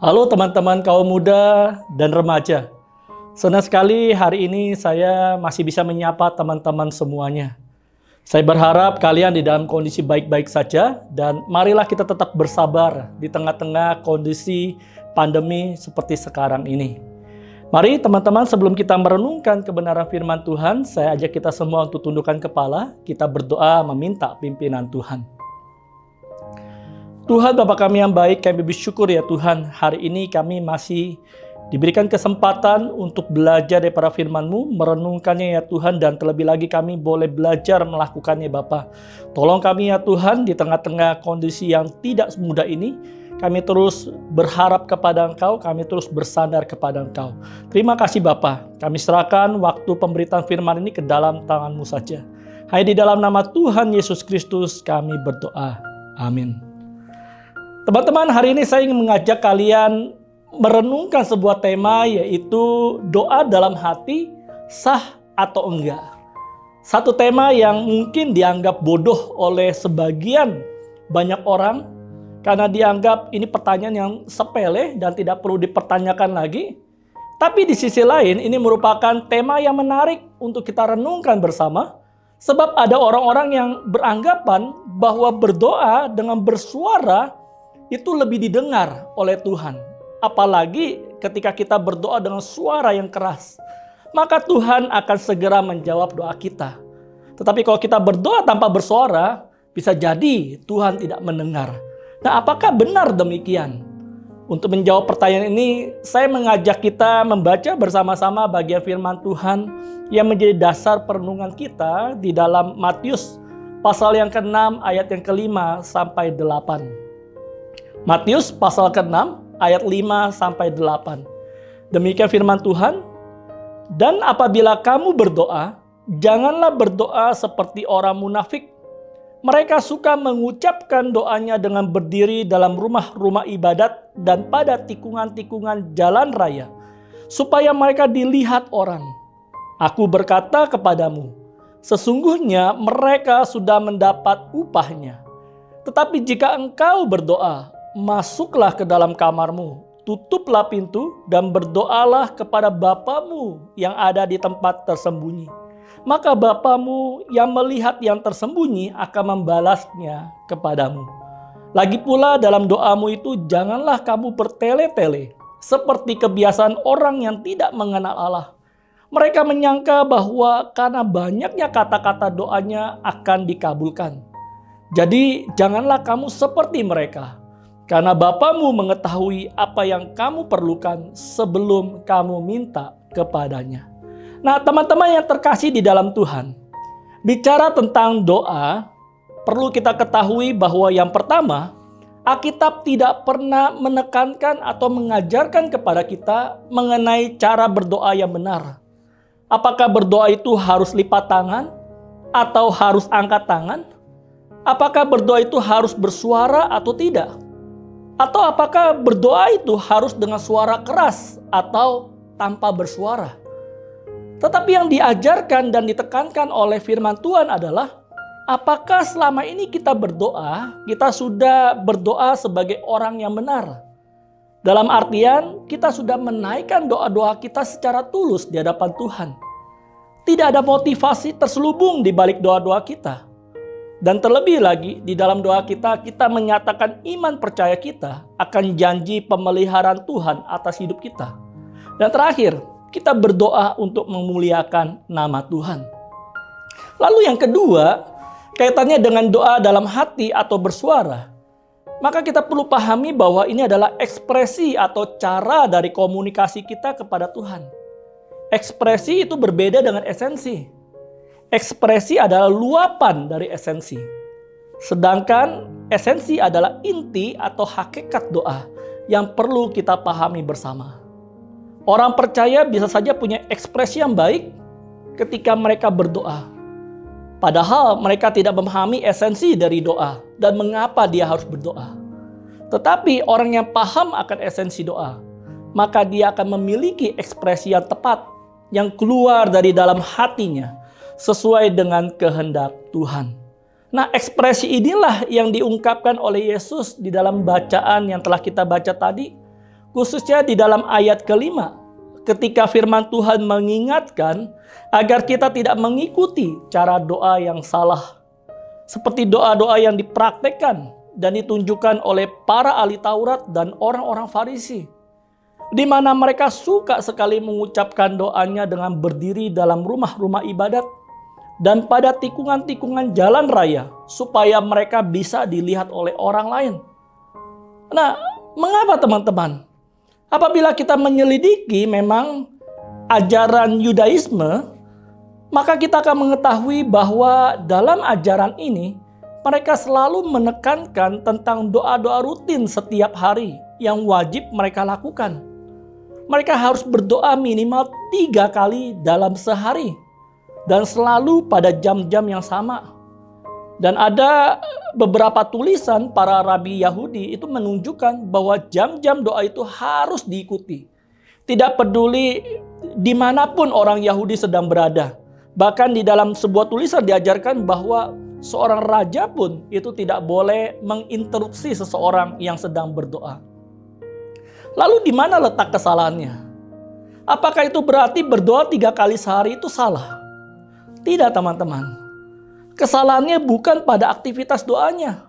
Halo teman-teman kaum muda dan remaja. Senang sekali hari ini saya masih bisa menyapa teman-teman semuanya. Saya berharap kalian di dalam kondisi baik-baik saja dan marilah kita tetap bersabar di tengah-tengah kondisi pandemi seperti sekarang ini. Mari teman-teman sebelum kita merenungkan kebenaran firman Tuhan, saya ajak kita semua untuk tundukkan kepala, kita berdoa meminta pimpinan Tuhan. Tuhan Bapa kami yang baik, kami bersyukur ya Tuhan, hari ini kami masih diberikan kesempatan untuk belajar daripada firman-Mu, merenungkannya ya Tuhan, dan terlebih lagi kami boleh belajar melakukannya Bapa. Tolong kami ya Tuhan, di tengah-tengah kondisi yang tidak mudah ini, kami terus berharap kepada Engkau, kami terus bersandar kepada Engkau. Terima kasih Bapa. Kami serahkan waktu pemberitaan firman ini ke dalam tangan-Mu saja. Hanya di dalam nama Tuhan Yesus Kristus kami berdoa. Amin. Teman-teman, hari ini saya ingin mengajak kalian merenungkan sebuah tema yaitu doa dalam hati sah atau enggak. Satu tema yang mungkin dianggap bodoh oleh sebagian banyak orang karena dianggap ini pertanyaan yang sepele dan tidak perlu dipertanyakan lagi. Tapi di sisi lain ini merupakan tema yang menarik untuk kita renungkan bersama. Sebab ada orang-orang yang beranggapan bahwa berdoa dengan bersuara itu lebih didengar oleh Tuhan. Apalagi ketika kita berdoa dengan suara yang keras, maka Tuhan akan segera menjawab doa kita. Tetapi kalau kita berdoa tanpa bersuara, bisa jadi Tuhan tidak mendengar. Nah, apakah benar demikian? Untuk menjawab pertanyaan ini, saya mengajak kita membaca bersama-sama bagian firman Tuhan yang menjadi dasar perenungan kita di dalam Matius pasal yang ke-6 ayat yang kelima sampai 8. Matius pasal ke-6 ayat 5 sampai 8. Demikian firman Tuhan. Dan apabila kamu berdoa, janganlah berdoa seperti orang munafik. Mereka suka mengucapkan doanya dengan berdiri dalam rumah-rumah ibadat dan pada tikungan-tikungan jalan raya, supaya mereka dilihat orang. Aku berkata kepadamu, sesungguhnya mereka sudah mendapat upahnya. Tetapi jika engkau berdoa, masuklah ke dalam kamarmu, tutuplah pintu dan berdoalah kepada Bapamu yang ada di tempat tersembunyi. Maka Bapamu yang melihat yang tersembunyi akan membalasnya kepadamu. Lagi pula dalam doamu itu janganlah kamu bertele-tele seperti kebiasaan orang yang tidak mengenal Allah. Mereka menyangka bahwa karena banyaknya kata-kata doanya akan dikabulkan. Jadi janganlah kamu seperti mereka karena Bapamu mengetahui apa yang kamu perlukan sebelum kamu minta kepadanya. Nah teman-teman yang terkasih di dalam Tuhan. Bicara tentang doa, perlu kita ketahui bahwa yang pertama, Alkitab tidak pernah menekankan atau mengajarkan kepada kita mengenai cara berdoa yang benar. Apakah berdoa itu harus lipat tangan atau harus angkat tangan? Apakah berdoa itu harus bersuara atau tidak? Atau apakah berdoa itu harus dengan suara keras atau tanpa bersuara? Tetapi yang diajarkan dan ditekankan oleh firman Tuhan adalah apakah selama ini kita berdoa, kita sudah berdoa sebagai orang yang benar. Dalam artian kita sudah menaikkan doa-doa kita secara tulus di hadapan Tuhan. Tidak ada motivasi terselubung di balik doa-doa kita. Dan terlebih lagi, di dalam doa kita, kita menyatakan iman percaya kita akan janji pemeliharaan Tuhan atas hidup kita. Dan terakhir, kita berdoa untuk memuliakan nama Tuhan. Lalu yang kedua, kaitannya dengan doa dalam hati atau bersuara. Maka kita perlu pahami bahwa ini adalah ekspresi atau cara dari komunikasi kita kepada Tuhan. Ekspresi itu berbeda dengan esensi. Ekspresi adalah luapan dari esensi. Sedangkan esensi adalah inti atau hakikat doa yang perlu kita pahami bersama. Orang percaya bisa saja punya ekspresi yang baik ketika mereka berdoa. Padahal mereka tidak memahami esensi dari doa dan mengapa dia harus berdoa. Tetapi orang yang paham akan esensi doa, maka dia akan memiliki ekspresi yang tepat yang keluar dari dalam hatinya sesuai dengan kehendak Tuhan. Nah, ekspresi inilah yang diungkapkan oleh Yesus di dalam bacaan yang telah kita baca tadi. khususnya di dalam ayat kelima, ketika firman Tuhan mengingatkan agar kita tidak mengikuti cara doa yang salah, seperti doa-doa yang dipraktekkan dan ditunjukkan oleh para ahli Taurat dan orang-orang Farisi, di mana mereka suka sekali mengucapkan doanya dengan berdiri dalam rumah-rumah ibadat dan pada tikungan-tikungan jalan raya, supaya mereka bisa dilihat oleh orang lain. Nah, mengapa teman-teman? Apabila kita menyelidiki memang ajaran Yudaisme, maka kita akan mengetahui bahwa dalam ajaran ini mereka selalu menekankan tentang doa-doa rutin setiap hari yang wajib mereka lakukan. Mereka harus berdoa minimal tiga kali dalam sehari dan selalu pada jam-jam yang sama. Dan ada beberapa tulisan para rabi Yahudi itu menunjukkan bahwa jam-jam doa itu harus diikuti. Tidak peduli di mana pun orang Yahudi sedang berada. Bahkan di dalam sebuah tulisan diajarkan bahwa seorang raja pun itu tidak boleh menginterupsi seseorang yang sedang berdoa. Lalu di mana letak kesalahannya? Apakah itu berarti berdoa tiga kali sehari itu salah? Tidak teman-teman. Kesalahannya bukan pada aktivitas doanya.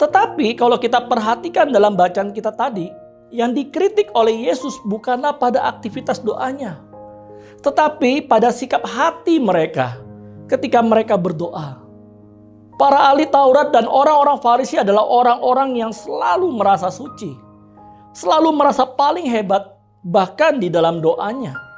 Tetapi kalau kita perhatikan dalam bacaan kita tadi, yang dikritik oleh Yesus bukanlah pada aktivitas doanya. Tetapi pada sikap hati mereka ketika mereka berdoa. Para ahli Taurat dan orang-orang Farisi adalah orang-orang yang selalu merasa suci. Selalu merasa paling hebat bahkan di dalam doanya.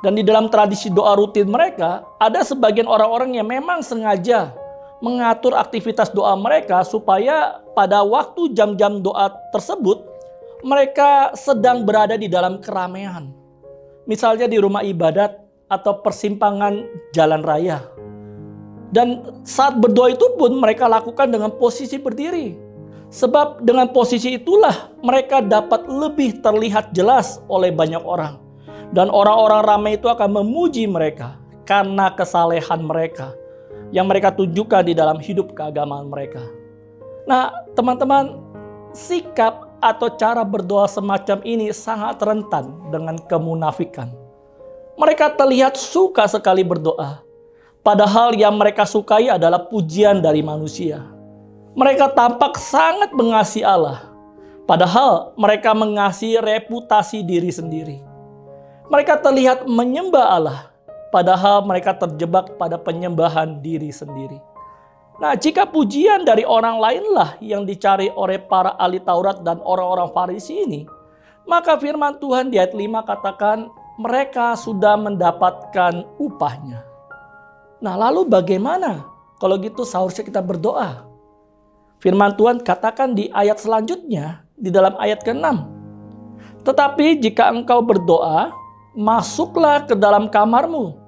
Dan di dalam tradisi doa rutin mereka, ada sebagian orang-orang yang memang sengaja mengatur aktivitas doa mereka supaya pada waktu jam-jam doa tersebut mereka sedang berada di dalam keramaian. Misalnya di rumah ibadat atau persimpangan jalan raya. Dan saat berdoa itu pun mereka lakukan dengan posisi berdiri. Sebab dengan posisi itulah mereka dapat lebih terlihat jelas oleh banyak orang. Dan orang-orang ramai itu akan memuji mereka karena kesalehan mereka yang mereka tunjukkan di dalam hidup keagamaan mereka. Nah, teman-teman, sikap atau cara berdoa semacam ini sangat rentan dengan kemunafikan. Mereka terlihat suka sekali berdoa, padahal yang mereka sukai adalah pujian dari manusia. Mereka tampak sangat mengasihi Allah, padahal mereka mengasihi reputasi diri sendiri. Mereka terlihat menyembah Allah, padahal mereka terjebak pada penyembahan diri sendiri. Nah, jika pujian dari orang lainlah yang dicari oleh para ahli Taurat dan orang-orang Farisi ini, maka firman Tuhan di ayat 5 katakan mereka sudah mendapatkan upahnya. Nah, lalu bagaimana? Kalau gitu seharusnya kita berdoa. Firman Tuhan katakan di ayat selanjutnya, di dalam ayat ke-6. Tetapi jika engkau berdoa, masuklah ke dalam kamarmu,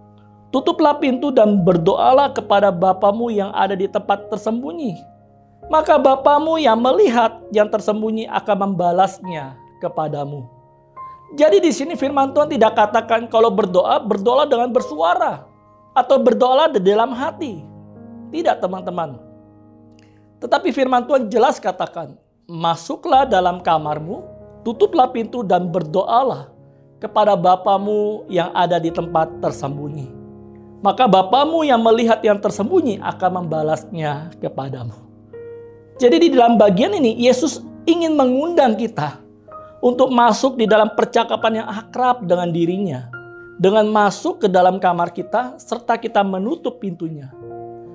tutuplah pintu dan berdoalah kepada Bapamu yang ada di tempat tersembunyi. Maka Bapamu yang melihat yang tersembunyi akan membalasnya kepadamu. Jadi di sini firman Tuhan tidak katakan kalau berdoa, berdoa dengan bersuara. Atau berdoa di dalam hati. Tidak teman-teman. Tetapi firman Tuhan jelas katakan, masuklah dalam kamarmu, tutuplah pintu dan berdoalah kepada Bapamu yang ada di tempat tersembunyi. Maka Bapamu yang melihat yang tersembunyi akan membalasnya kepadamu. Jadi di dalam bagian ini Yesus ingin mengundang kita untuk masuk di dalam percakapan yang akrab dengan dirinya. Dengan masuk ke dalam kamar kita serta kita menutup pintunya.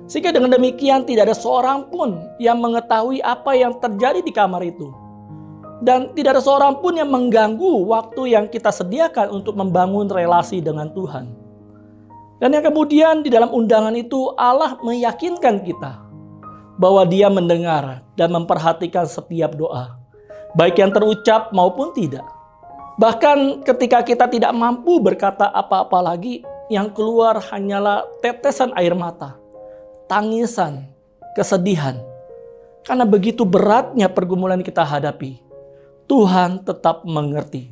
Sehingga dengan demikian tidak ada seorang pun yang mengetahui apa yang terjadi di kamar itu dan tidak ada seorang pun yang mengganggu waktu yang kita sediakan untuk membangun relasi dengan Tuhan. Dan yang kemudian di dalam undangan itu Allah meyakinkan kita bahwa dia mendengar dan memperhatikan setiap doa. Baik yang terucap maupun tidak. Bahkan ketika kita tidak mampu berkata apa-apa lagi, yang keluar hanyalah tetesan air mata, tangisan, kesedihan. Karena begitu beratnya pergumulan kita hadapi Tuhan tetap mengerti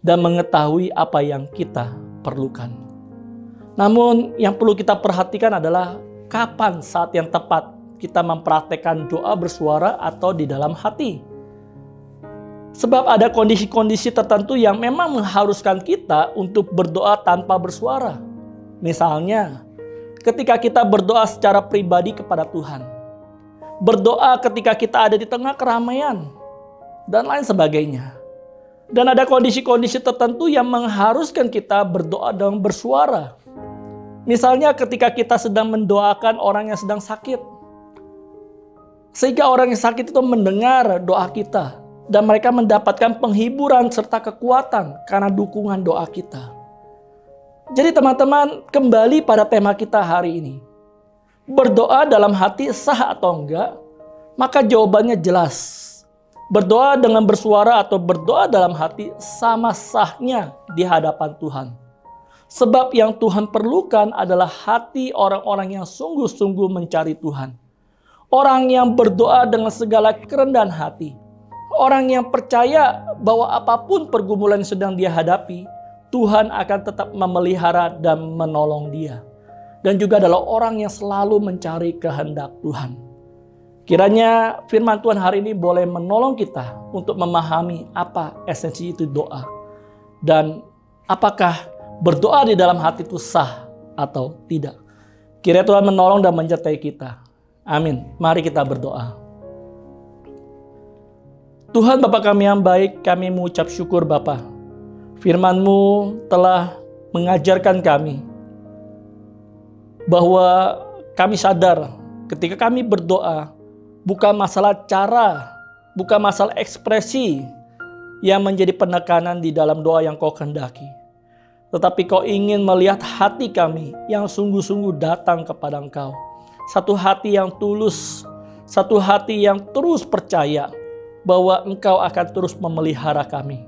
dan mengetahui apa yang kita perlukan. Namun, yang perlu kita perhatikan adalah kapan saat yang tepat kita mempraktekkan doa bersuara atau di dalam hati. Sebab ada kondisi-kondisi tertentu yang memang mengharuskan kita untuk berdoa tanpa bersuara. Misalnya, ketika kita berdoa secara pribadi kepada Tuhan. Berdoa ketika kita ada di tengah keramaian dan lain sebagainya. Dan ada kondisi-kondisi tertentu yang mengharuskan kita berdoa dan bersuara. Misalnya ketika kita sedang mendoakan orang yang sedang sakit. Sehingga orang yang sakit itu mendengar doa kita dan mereka mendapatkan penghiburan serta kekuatan karena dukungan doa kita. Jadi teman-teman, kembali pada tema kita hari ini. Berdoa dalam hati sah atau enggak? Maka jawabannya jelas. Berdoa dengan bersuara atau berdoa dalam hati sama sahnya di hadapan Tuhan. Sebab yang Tuhan perlukan adalah hati orang-orang yang sungguh-sungguh mencari Tuhan. Orang yang berdoa dengan segala kerendahan hati Orang yang percaya bahwa apa pun pergumulan yang sedang dia hadapi, Tuhan akan tetap memelihara dan menolong dia. Dan juga adalah orang yang selalu mencari kehendak Tuhan. Kiranya firman Tuhan hari ini boleh menolong kita untuk memahami apa esensi itu doa. Dan apakah berdoa di dalam hati itu sah atau tidak. Kiranya Tuhan menolong dan menyertai kita. Amin. Mari kita berdoa. Tuhan Bapa kami yang baik, kami mengucap syukur Bapa. Firman-Mu telah mengajarkan kami bahwa kami sadar ketika kami berdoa bukan masalah cara, bukan masalah ekspresi yang menjadi penekanan di dalam doa yang kau kehendaki. Tetapi kau ingin melihat hati kami yang sungguh-sungguh datang kepada engkau. Satu hati yang tulus, satu hati yang terus percaya, bahwa Engkau akan terus memelihara kami.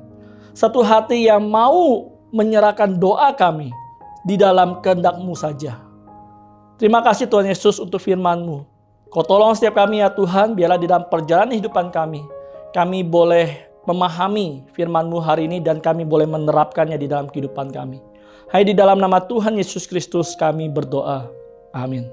Satu hati yang mau menyerahkan doa kami di dalam kehendak-Mu saja. Terima kasih Tuhan Yesus untuk firman-Mu. Kau tolong setiap kami ya Tuhan, biarlah di dalam perjalanan hidupan kami, kami boleh memahami firman-Mu hari ini dan kami boleh menerapkannya di dalam kehidupan kami. Hai di dalam nama Tuhan Yesus Kristus kami berdoa. Amin.